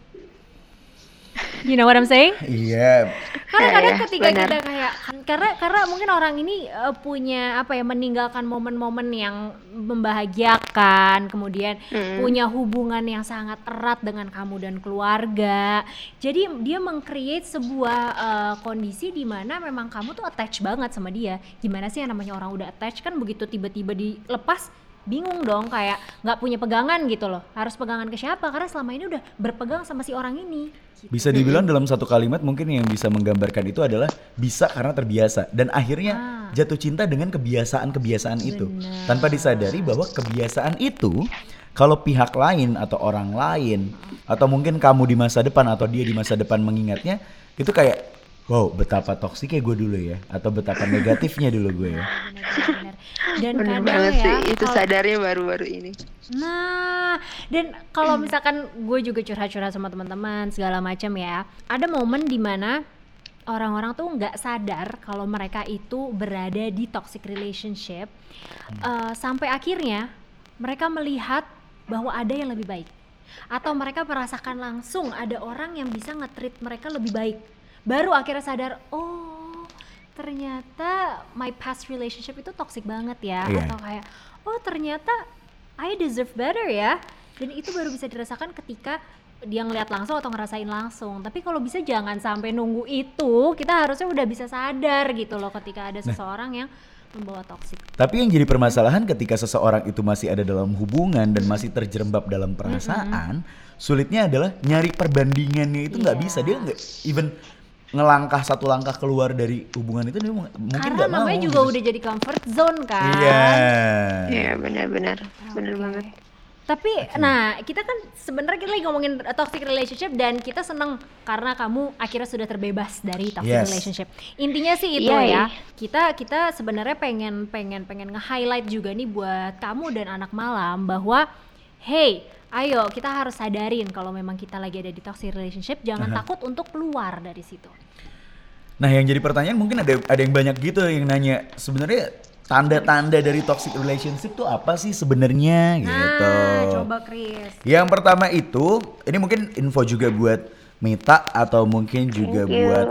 You know what I'm saying? Iya. Karena Iya, kadang iya, ketika benar. kita kayak karena karena mungkin orang ini eh, punya apa ya meninggalkan momen-momen yang membahagiakan, kemudian Mm. punya hubungan yang sangat erat dengan kamu dan keluarga. Jadi dia meng-create sebuah eh, kondisi di mana memang kamu tuh attach banget sama dia. Gimana sih yang namanya orang udah attach kan begitu tiba-tiba dilepas bingung dong kayak nggak punya pegangan gitu loh. Harus pegangan ke siapa? Karena selama ini udah berpegang sama si orang ini. Gitu. Bisa dibilang dalam satu kalimat mungkin yang bisa menggambarkan itu adalah bisa karena terbiasa. Dan akhirnya Ah. jatuh cinta dengan kebiasaan-kebiasaan itu. Tanpa disadari bahwa kebiasaan itu kalau pihak lain atau orang lain atau mungkin kamu di masa depan atau dia di masa depan mengingatnya itu kayak wow betapa toksiknya gue dulu ya atau betapa negatifnya dulu gue ya. Benar-benar. dan Bener kadang banget ya sih, itu sadarnya baru-baru ini. Nah, dan kalau misalkan gue juga curhat-curhat sama teman-teman segala macam ya, ada momen di mana orang-orang tuh nggak sadar kalau mereka itu berada di toxic relationship eh, sampai akhirnya mereka melihat bahwa ada yang lebih baik atau mereka merasakan langsung ada orang yang bisa nge-treat mereka lebih baik baru akhirnya sadar oh ternyata my past relationship itu toxic banget ya. Iya. atau kayak oh ternyata I deserve better ya. Dan itu baru bisa dirasakan ketika dia ngeliat langsung atau ngerasain langsung. Tapi kalau bisa jangan sampai nunggu itu kita harusnya udah bisa sadar gitu loh ketika ada seseorang yang membawa toxic. Tapi yang jadi permasalahan ketika seseorang itu masih ada dalam hubungan dan masih terjerembab dalam perasaan, sulitnya adalah nyari perbandingannya itu nggak Iya. bisa. Dia nggak even ngelangkah satu langkah keluar dari hubungan itu dia mu- mungkin karena nggak mau. namanya juga gitu. udah jadi comfort zone kan Iya. Iya benar-benar, benar Oke. banget. Tapi nah kita kan sebenarnya kita lagi ngomongin toxic relationship dan kita seneng karena kamu akhirnya sudah terbebas dari toxic Yes. relationship. Intinya sih itu Yay. ya. Kita kita sebenarnya pengen pengen pengen nge-highlight juga nih buat kamu dan anak malam bahwa hey, ayo kita harus sadarin kalau memang kita lagi ada di toxic relationship jangan Aha. takut untuk keluar dari situ. Nah, yang jadi pertanyaan mungkin ada ada yang banyak gitu yang nanya sebenarnya tanda-tanda dari toxic relationship tuh apa sih sebenarnya gitu. Nah, coba Chris. Yang pertama itu, ini mungkin info juga buat Mita atau mungkin juga buat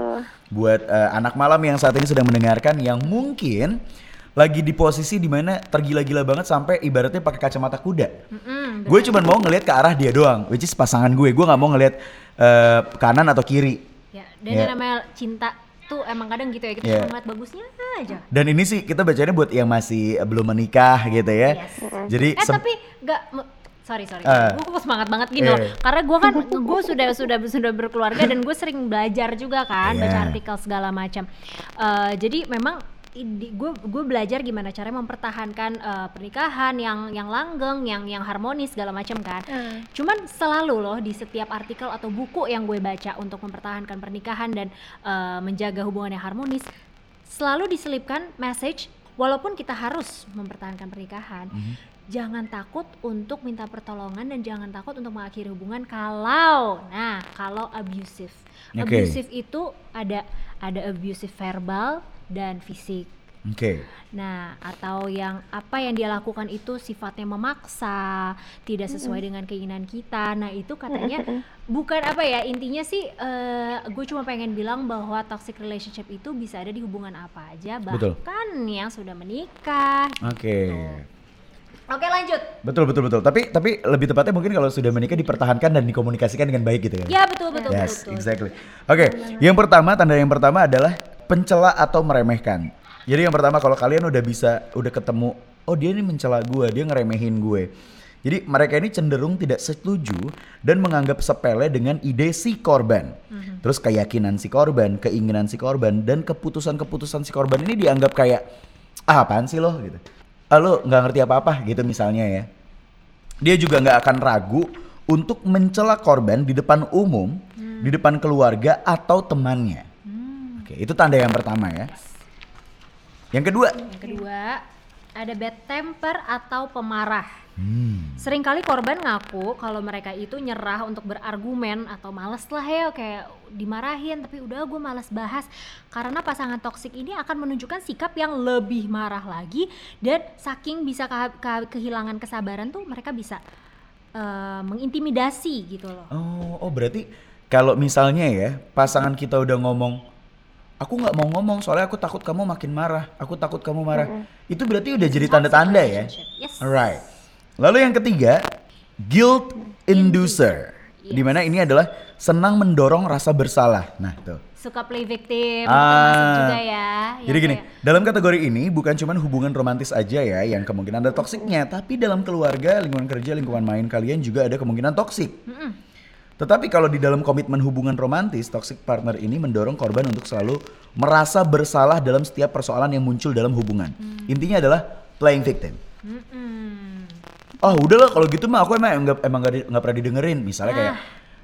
buat eh, anak malam yang saat ini sedang mendengarkan yang mungkin lagi di posisi di mana tergila-gila banget sampai ibaratnya pakai kacamata kuda. Mm-mm, Gue cuma mau ngelihat ke arah dia doang, which is pasangan gue. Gue nggak mau ngelihat eh, kanan atau kiri. Ya, dan Ya. yang namanya cinta tuh emang kadang gitu ya kita Ya. cuma ngeliat bagusnya aja. Dan ini sih kita bacanya buat yang masih eh, belum menikah gitu ya. Yes. Jadi Eh tapi nggak sorry sorry, Ah. gue semangat banget gini Eh. loh. Karena gue kan gue sudah sudah sudah berkeluarga dan gue sering belajar juga kan, Iya. baca artikel segala macam. Eh, jadi memang gue gue belajar gimana caranya mempertahankan eh, pernikahan yang yang langgeng, yang yang harmonis segala macam kan. Cuman selalu loh di setiap artikel atau buku yang gue baca untuk mempertahankan pernikahan dan eh, menjaga hubungan yang harmonis, selalu diselipkan message walaupun kita harus mempertahankan pernikahan, jangan takut untuk minta pertolongan dan jangan takut untuk mengakhiri hubungan kalau nah kalau abusive. Oke. Abusive itu ada ada abusive verbal dan fisik. Oke. Nah, atau yang apa yang dia lakukan itu sifatnya memaksa, tidak sesuai dengan keinginan kita. Nah, itu katanya bukan apa ya, intinya sih gue cuma pengen bilang bahwa toxic relationship itu bisa ada di hubungan apa aja, Betul. bahkan yang sudah menikah. Oke. Oke, lanjut. Betul betul betul. Tapi tapi lebih tepatnya mungkin kalau sudah menikah dipertahankan dan dikomunikasikan dengan baik gitu ya. Ya, betul betul yes, betul. betul. exactly. Oke, yang pertama tanda yang pertama adalah pencela atau meremehkan. Jadi yang pertama kalau kalian udah bisa udah ketemu, oh dia ini mencela gue, dia ngeremehin gue. Jadi mereka ini cenderung tidak setuju dan menganggap sepele dengan ide si korban. Terus keyakinan si korban, keinginan si korban, dan keputusan-keputusan si korban ini dianggap kayak ah apaan sih lo gitu. Ah, lo nggak ngerti apa-apa gitu misalnya ya. Dia juga nggak akan ragu untuk mencela korban di depan umum, di depan keluarga atau temannya. Oke, itu tanda yang pertama ya. Yang kedua, Yang kedua, ada bad temper atau pemarah. Hmm. Seringkali korban ngaku kalau mereka itu nyerah untuk berargumen atau males lah ya kayak dimarahin tapi udah gue males bahas karena pasangan toksik ini akan menunjukkan sikap yang lebih marah lagi dan saking bisa ke- ke- kehilangan kesabaran tuh mereka bisa eh, mengintimidasi gitu loh. Oh, oh berarti kalau misalnya ya pasangan kita udah ngomong, aku nggak mau ngomong soalnya aku takut kamu makin marah, aku takut kamu marah. Itu berarti udah jadi tanda-tanda ya. Yes. Alright. Lalu yang ketiga, guilt inducer. Di mana ini adalah senang mendorong rasa bersalah. Nah tuh. Suka play victim Ah. juga ya. yang Jadi gini, kayak- dalam kategori ini bukan cuma hubungan romantis aja ya yang kemungkinan ada toksiknya, tapi dalam keluarga, lingkungan kerja, lingkungan main kalian juga ada kemungkinan toksik. Mm-mm. Tetapi kalau di dalam komitmen hubungan romantis, toxic partner ini mendorong korban untuk selalu merasa bersalah dalam setiap persoalan yang muncul dalam hubungan. Intinya adalah playing victim. Mm-mm. Oh udahlah kalau gitu mah aku emang nggak emang nggak pernah didengerin. Misalnya kayak,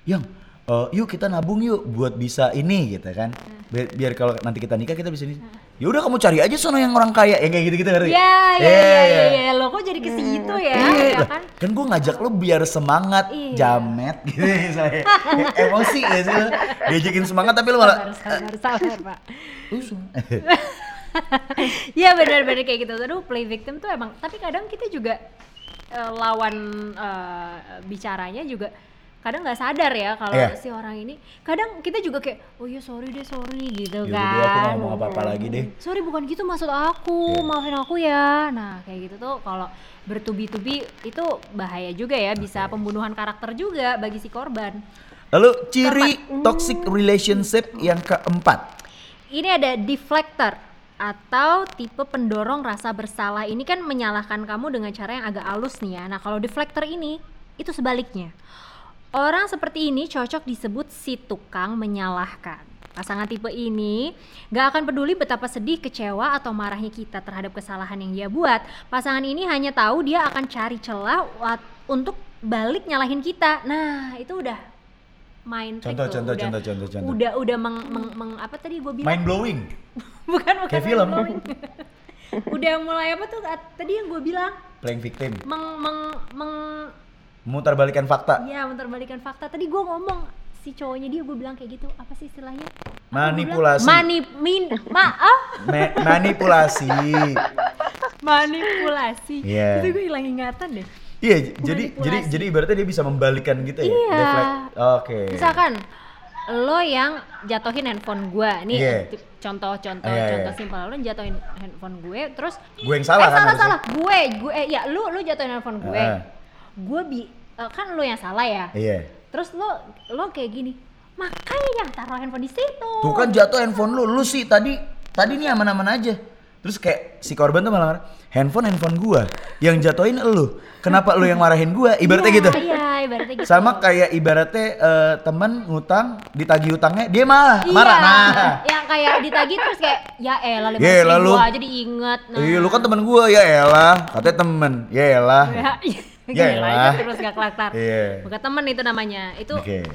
yang eh, yuk kita nabung yuk buat bisa ini gitu kan. Biar, biar kalau nanti kita nikah kita bisa ini. Ya udah kamu cari aja sono yang orang kaya yang kayak gitu-gitu ngerti? Ya, ya, Iya, ya, iya. ya, ya, lo kok jadi ke situ ya, Iya, ya lah, kan? kan gue ngajak lo biar semangat, Iya. jamet gitu misalnya. Emosi ya sih lo. Diajakin semangat tapi lo malah Sabar, sabar, sabar, Pak. usung. Iya benar-benar kayak gitu. Aduh, play victim tuh emang. Tapi kadang kita juga eh, lawan eh, bicaranya juga kadang nggak sadar ya kalau Iya. si orang ini. Kadang kita juga kayak, oh iya sorry deh sorry gitu Ya kan. aku ngomong apa-apa lagi deh. Sorry bukan gitu maksud aku, Iya. maafin aku ya. Nah kayak gitu tuh kalau bertubi-tubi itu bahaya juga ya, bisa pembunuhan karakter juga bagi si korban. Lalu ciri toxic relationship yang keempat. Ini ada deflector atau tipe pendorong rasa bersalah. Ini kan menyalahkan kamu dengan cara yang agak halus nih ya. Nah, kalau deflector ini itu sebaliknya. Orang seperti ini cocok disebut si tukang menyalahkan. Pasangan tipe ini gak akan peduli betapa sedih, kecewa, atau marahnya kita terhadap kesalahan yang dia buat. Pasangan ini hanya tahu dia akan cari celah untuk balik nyalahin kita. Nah, itu udah main trick Contoh, tuh. contoh, udah, contoh, contoh, contoh. Udah udah meng, meng- meng- apa tadi gue bilang? Mind blowing. bukan bukan Kayak film. blowing. udah mulai apa tuh tadi yang gue bilang Playing victim. meng meng meng Memutarbalikan fakta. ya menerbalikan fakta tadi gue ngomong si cowoknya dia gue bilang kayak gitu apa sih istilahnya bilang? Manipulasi. mani min maaf Me- manipulasi. manipulasi Iya. itu gue hilang ingatan deh Iya, j- jadi jadi jadi ibaratnya dia bisa membalikan gitu ya. Iya. Deflect. Oke. misalkan lo yang jatuhin handphone gue nih Iya. tip- contoh-contoh Iya, iya. contoh simpel lo jatuhin handphone gue terus Gue yang salah eh, kan salah harusnya? salah gue gue eh, ya lu lu jatuhin handphone gue Heeh. gue bi eh, kan lo yang salah ya Iya. terus lo lo kayak gini makanya jangan taruh handphone di situ Tuh kan jatuh handphone lu, lu sih tadi tadi nih aman-aman aja. Terus kayak si korban tuh malah marah, handphone handphone gua, yang jatuhin elu. Kenapa lu yang marahin gua? Ibaratnya Iya, gitu. iya ibaratnya gitu Sama kayak ibaratnya eh, temen ngutang ditagih utangnya dia malah iya, marah. Nah. yang kayak ditagih terus kayak ya elah lima Ya elah, ribu lu. aja diinget nah. Iya, lu kan temen gua ya elah, katanya temen. Ya elah. ya, Ya elah. aja terus gak kelar Iya. bukan temen itu namanya itu Oke.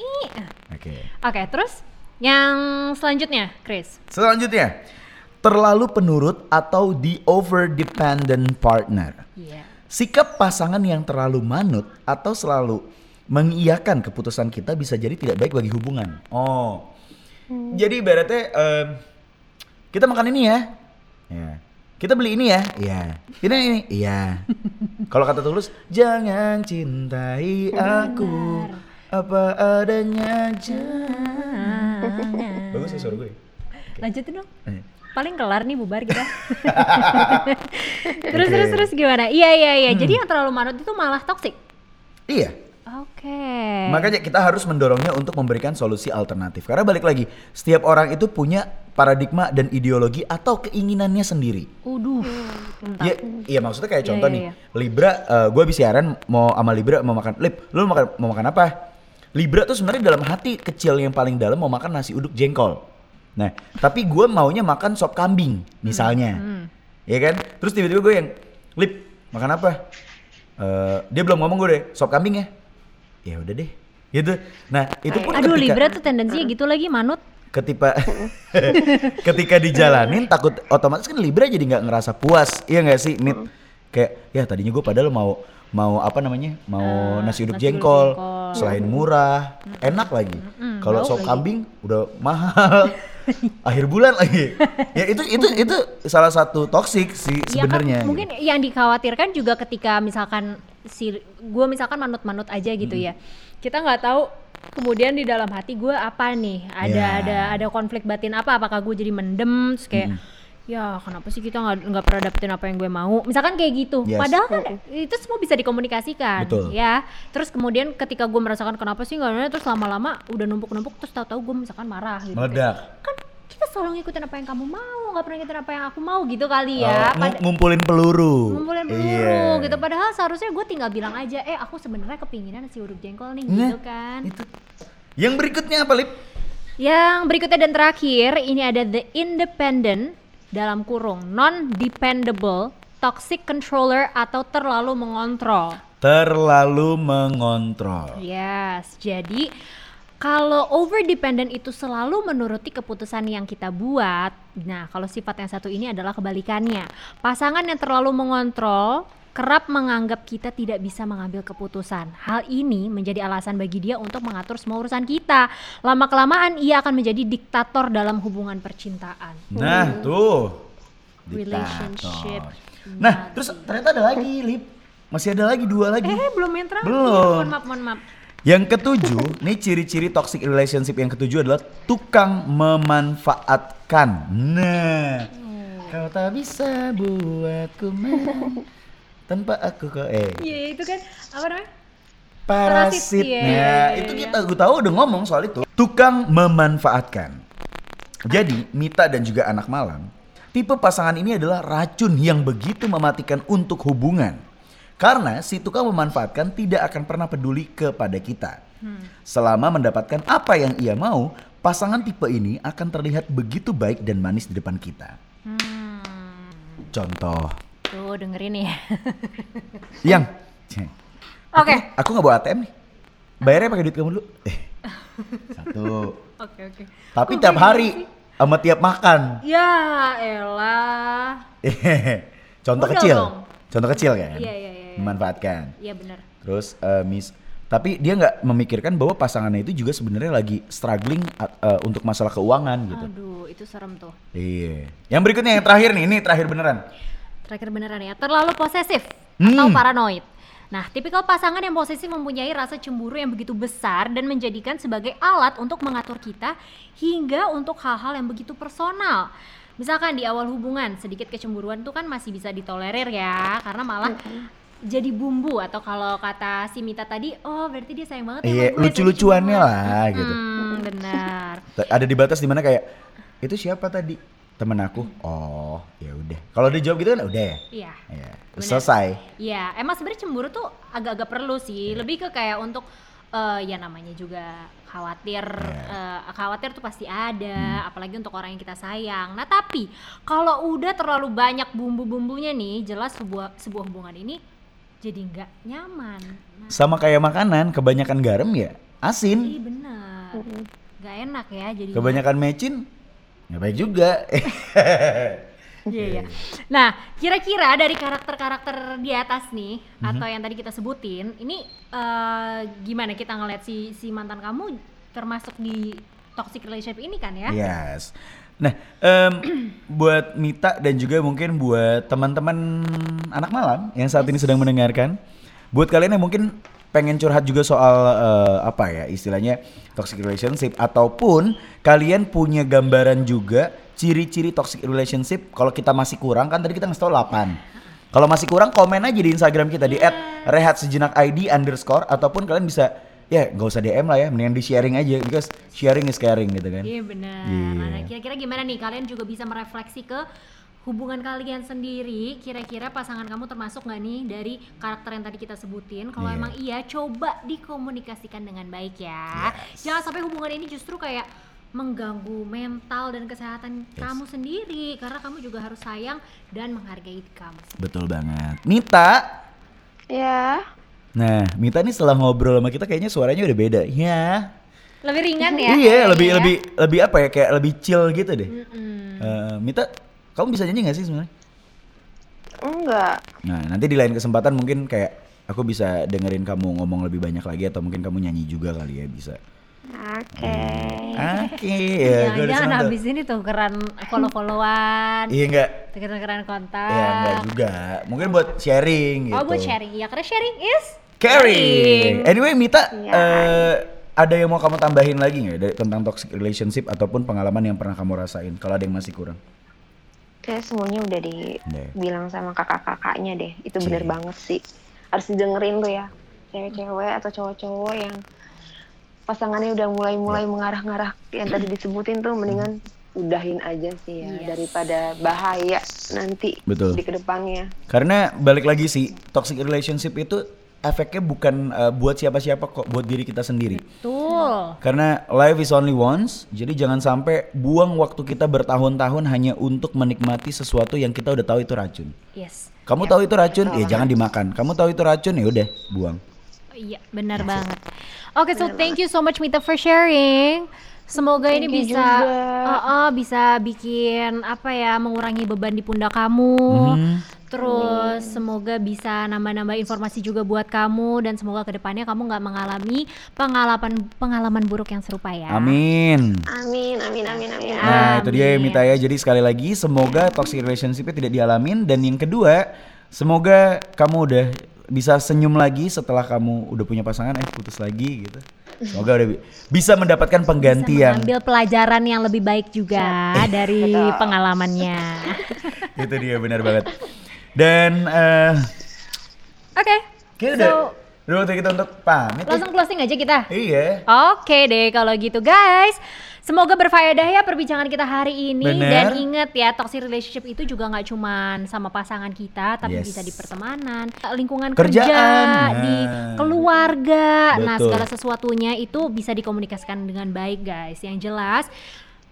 Ih. Oke. Oke, terus yang selanjutnya, Chris. Selanjutnya, terlalu penurut atau the over dependent partner. Iya. Sikap pasangan yang terlalu manut atau selalu mengiyakan keputusan kita bisa jadi tidak baik bagi hubungan. Oh. Jadi ibaratnya em, kita makan ini ya. Ya. Kita beli ini ya. Iya. Ini ini. Iya. Kalau kata tulus, jangan cintai aku apa adanya. Jangan. Bagus ya suara gue. Lanjutin dong. Eh. Paling kelar nih bubar kita. terus Oke. terus terus gimana? Iya iya iya. Jadi yang terlalu manut itu malah toksik. Iya. Oke. Makanya kita harus mendorongnya untuk memberikan solusi alternatif. Karena balik lagi, setiap orang itu punya paradigma dan ideologi atau keinginannya sendiri. Uduh. Iya, iya maksudnya kayak Iya, contoh iya, nih, iya. Libra, gue habis siaran mau sama Libra mau makan, Lib, lu mau makan mau makan apa? Libra tuh sebenarnya dalam hati kecil yang paling dalam mau makan nasi uduk jengkol. Nah, tapi gue maunya makan sop kambing misalnya, Hmm. ya kan? Terus tiba-tiba gue yang, Lib, makan apa? Eh, dia belum ngomong gue deh, sop kambing ya? Ya udah deh, gitu. Nah, itu pun Aduh ketika- Libra tuh tendensinya gitu lagi manut. ketika ketika dijalanin takut otomatis kan Libra jadi nggak ngerasa puas. Iya nggak sih Nit kayak ya tadinya gue padahal mau mau apa namanya? Mau Eh, nasi uduk nasi jengkol. jengkol. selain murah enak lagi. Kalau sop lagi. kambing udah mahal akhir bulan lagi ya itu itu itu salah satu toksik sih Ya kan, sebenarnya mungkin gitu. yang dikhawatirkan juga ketika misalkan si gue misalkan manut-manut aja gitu ya. Kita nggak tahu kemudian di dalam hati gue apa nih? Ada Ya. ada ada konflik batin apa? Apakah gue jadi mendem terus kayak ya kenapa sih kita nggak nggak pernah dapetin apa yang gue mau? Misalkan kayak gitu. Yes. Padahal kan itu semua bisa dikomunikasikan, Betul. ya. Terus kemudian ketika gue merasakan kenapa sih nggak terus lama-lama udah numpuk-numpuk terus tahu-tahu gue misalkan marah gitu. meledak Kan kita selalu ngikutin apa yang kamu mau, nggak pernah ngikutin apa yang aku mau gitu kali Oh, ya. ngu- Pada- ngumpulin peluru ngumpulin peluru Iya. gitu padahal seharusnya gue tinggal bilang aja eh aku sebenarnya kepinginan nasi uduk jengkol nih Nah, gitu kan itu yang berikutnya apa Lip? yang berikutnya dan terakhir ini ada the independent dalam kurung non dependable toxic controller atau terlalu mengontrol terlalu mengontrol yes jadi kalau over dependent itu selalu menuruti keputusan yang kita buat. Nah, kalau sifat yang satu ini adalah kebalikannya. Pasangan yang terlalu mengontrol kerap menganggap kita tidak bisa mengambil keputusan. Hal ini menjadi alasan bagi dia untuk mengatur semua urusan kita. Lama-kelamaan ia akan menjadi diktator dalam hubungan percintaan. Nah, tuh. Relationship. Diktator. Nah, terus ternyata ada lagi, Lip. Masih ada lagi dua lagi. Eh, belum yang terakhir. Belum. Mohon maaf, mohon maaf. Yang ketujuh, nih ciri-ciri toxic relationship yang ketujuh adalah tukang memanfaatkan. Nah, kau tak bisa buatku marah tanpa aku kau eh Iya, itu kan apa namanya? parasit. Iya, Nah, iya, itu iya. kita gue tahu udah ngomong soal itu. Tukang memanfaatkan. Jadi, Mita dan juga anak malam, tipe pasangan ini adalah racun yang begitu mematikan untuk hubungan. Karena si tukang memanfaatkan tidak akan pernah peduli kepada kita. Selama mendapatkan apa yang ia mau, pasangan tipe ini akan terlihat begitu baik dan manis di depan kita. Contoh, Tuh, dengerin ya. yang Oke. aku nggak bawa ATM nih. Bayarnya pakai duit kamu dulu. Eh, satu. Oke, oke. Tapi Kok tiap hari sama tiap makan. Ya elah. Contoh Udah kecil. dong. Contoh kecil kan. Iya, iya, iya, iya. Memanfaatkan. Iya benar. Terus eh, mis tapi dia nggak memikirkan bahwa pasangannya itu juga sebenarnya lagi struggling uh, uh, untuk masalah keuangan gitu. Aduh, itu serem tuh. Iya. Yang berikutnya yang terakhir nih, ini terakhir beneran. Terakhir beneran ya, terlalu posesif atau Hmm. paranoid. Nah, tipikal pasangan yang posesif mempunyai rasa cemburu yang begitu besar dan menjadikan sebagai alat untuk mengatur kita hingga untuk hal-hal yang begitu personal. Misalkan di awal hubungan, sedikit kecemburuan tuh kan masih bisa ditolerir ya, karena malah jadi bumbu atau kalau kata si Mita tadi, oh berarti dia sayang banget ya Iya, lucu-lucuannya sayang lah gitu. Hmm, benar. Ada di batas di mana kayak itu siapa tadi? Temen aku. Oh, ya udah. Kalau dia jawab gitu kan udah ya. Iya. Iya. Bener. Selesai. Iya, emang sebenarnya cemburu tuh agak-agak perlu sih. Lebih ke kayak untuk eh, ya namanya juga khawatir, Iya. eh, khawatir tuh pasti Hmm. ada, apalagi untuk orang yang kita sayang. Nah tapi kalau udah terlalu banyak bumbu-bumbunya nih, jelas sebuah sebuah hubungan ini jadi nggak nyaman. Nah, Sama kayak makanan, kebanyakan garam ya asin. iya benar, nggak enak ya jadi. Kebanyakan mecin nggak baik juga. Iya, iya. Nah, kira-kira dari karakter-karakter di atas nih atau yang tadi kita sebutin, ini eh, gimana kita ngeliat si si mantan kamu termasuk di toxic relationship ini kan ya? Yes. Nah, em, buat Mita dan juga mungkin buat teman-teman anak malam yang saat ini sedang mendengarkan, buat kalian yang mungkin pengen curhat juga soal eh, apa ya istilahnya toxic relationship ataupun kalian punya gambaran juga ciri-ciri toxic relationship kalau kita masih kurang kan tadi kita ngasih tau 8 Kalau masih kurang komen aja di Instagram kita di @rehatsejenakid underscore ataupun kalian bisa ya nggak usah DM lah ya, mendingan di sharing aja because sharing is caring gitu kan. Iya benar. Iya. Nah, kira-kira gimana nih kalian juga bisa merefleksi ke hubungan kalian sendiri kira-kira pasangan kamu termasuk nggak nih dari karakter yang tadi kita sebutin kalau Iya. emang iya coba dikomunikasikan dengan baik ya jangan sampai hubungan ini justru kayak mengganggu mental dan kesehatan kamu sendiri karena kamu juga harus sayang dan menghargai kamu sendiri. Betul banget. Mita, Ya, nah Mita nih setelah ngobrol sama kita kayaknya suaranya udah beda. Ya. lebih ringan ya Iya, lebih ya. lebih lebih apa ya kayak lebih chill gitu deh. Mm-mm. Eh, Mita, kamu bisa nyanyi gak sih sebenarnya? enggak. Nah, nanti di lain kesempatan mungkin kayak aku bisa dengerin kamu ngomong lebih banyak lagi atau mungkin kamu nyanyi juga kali ya bisa. Oke. Oke, ya gue udah Jangan habis ini tuh keran follow-followan, Iya enggak? tukeran kontak. Ya enggak juga. Mungkin buat sharing gitu. Oh buat sharing, iya karena sharing is Caring. Anyway, Mita, Iya. eh, ada yang mau kamu tambahin lagi nggak dari- tentang toxic relationship ataupun pengalaman yang pernah kamu rasain? Kalau ada yang masih kurang. Kayak semuanya udah dibilang sama kakak-kakaknya deh. Itu Cie. bener banget sih. Harus didengerin tuh ya. Cewek-cewek atau cowok-cowok yang pasangannya udah mulai-mulai mengarah-ngarah yang tadi disebutin tuh mendingan udahin aja sih ya Yes. daripada bahaya nanti Betul. di ke depannya. Karena balik lagi sih, toxic relationship itu efeknya bukan eh, buat siapa-siapa kok, buat diri kita sendiri. Betul. Karena life is only once, jadi jangan sampai buang waktu kita bertahun-tahun hanya untuk menikmati sesuatu yang kita udah tahu itu racun. Yes. Kamu tahu itu racun, ya jangan dimakan. Kamu tahu itu racun, ya udah buang. Oh, Iya, benar banget. Oke, so thank you so much Mita for sharing. Semoga ini Thank you bisa uh, uh, bisa bikin apa ya, mengurangi beban di pundak kamu. Mhm. Terus semoga bisa nambah-nambah informasi juga buat kamu dan semoga ke depannya kamu nggak mengalami pengalaman pengalaman buruk yang serupa ya. Amin. Amin, amin, amin, amin. Nah, itu dia ya Amin. Mita ya. Jadi sekali lagi semoga toxic relationship tidak dialamin dan yang kedua, semoga kamu udah bisa senyum lagi setelah kamu udah punya pasangan eh putus lagi gitu. Semoga udah bi- bisa mendapatkan pengganti Bisa yang mengambil pelajaran yang lebih baik juga dari pengalamannya. itu dia benar banget. Dan eh Oke. kayak so, udah udah waktu kita untuk pamit. langsung closing aja kita. Iya. Oke deh kalau gitu guys. Semoga berfaedah ya perbincangan kita hari ini Bener. dan ingat ya toxic relationship itu juga nggak cuman sama pasangan kita tapi Yes. bisa di pertemanan, lingkungan Kerjaan, kerja, nah. di keluarga. Nah, Betul. segala sesuatunya itu bisa dikomunikasikan dengan baik guys. Yang jelas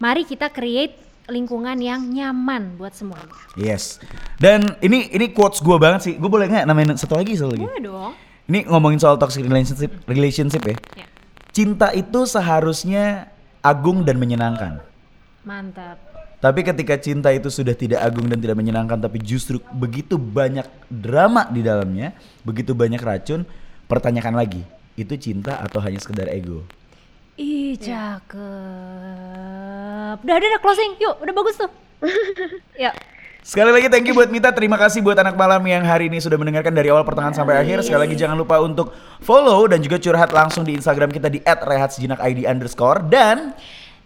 mari kita create lingkungan yang nyaman buat semuanya. Yes. Dan ini ini quotes gue banget sih. Gue boleh nggak namain satu lagi satu lagi? Boleh dong. Ini ngomongin soal toxic relationship relationship ya. Ya. Cinta itu seharusnya agung dan menyenangkan. Mantap. Tapi ketika cinta itu sudah tidak agung dan tidak menyenangkan tapi justru begitu banyak drama di dalamnya, begitu banyak racun, pertanyakan lagi, itu cinta atau hanya sekedar ego? Ih, cakep. Udah, udah, udah closing. Yuk, udah bagus tuh. Yuk. Sekali lagi thank you buat Mita, terima kasih buat anak malam yang hari ini sudah mendengarkan dari awal pertengahan sampai akhir. Sekali lagi jangan lupa untuk follow dan juga curhat langsung di Instagram kita di @rehatsejenakid underscore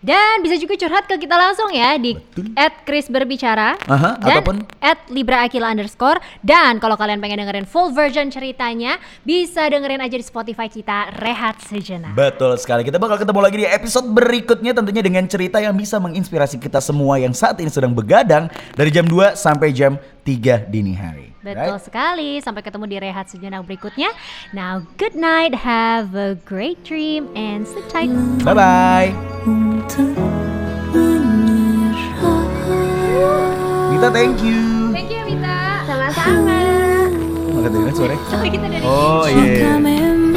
dan bisa juga curhat ke kita langsung ya di Betul. at Chris Berbicara Aha, dan ataupun- at Libra Akila underscore dan kalau kalian pengen dengerin full version ceritanya bisa dengerin aja di Spotify kita Rehat Sejenak. Betul sekali. Kita bakal ketemu lagi di episode berikutnya tentunya dengan cerita yang bisa menginspirasi kita semua yang saat ini sedang begadang dari jam 2 sampai jam 3 dini hari. Betul Right? sekali. Sampai ketemu di Rehat Sejenak berikutnya. Now, good night, have a great dream and sleep tight. Bye bye. Mita thank you. Thank you, Mita. Sama-sama. Nggak kedengeran suaranya? Sampai kita dari Oh iya. memang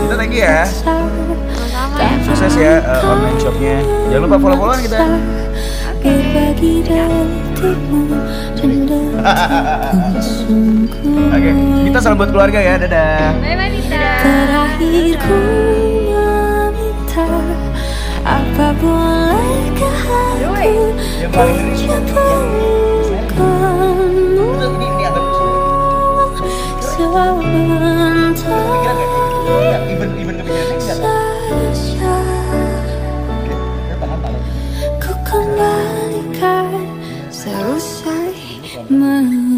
Mita thank you ya. terbesar Sukses ya uh, online shopnya. Jangan lupa follow-followan kita. Berbagi detikmu dan detikku sungguh Oke, Mita salam buat keluarga ya. Dadah. Bye-bye, Mita. Terakhir ku meminta Apa bolehkah aku Yang paling ngeri sih, yang- mencintamu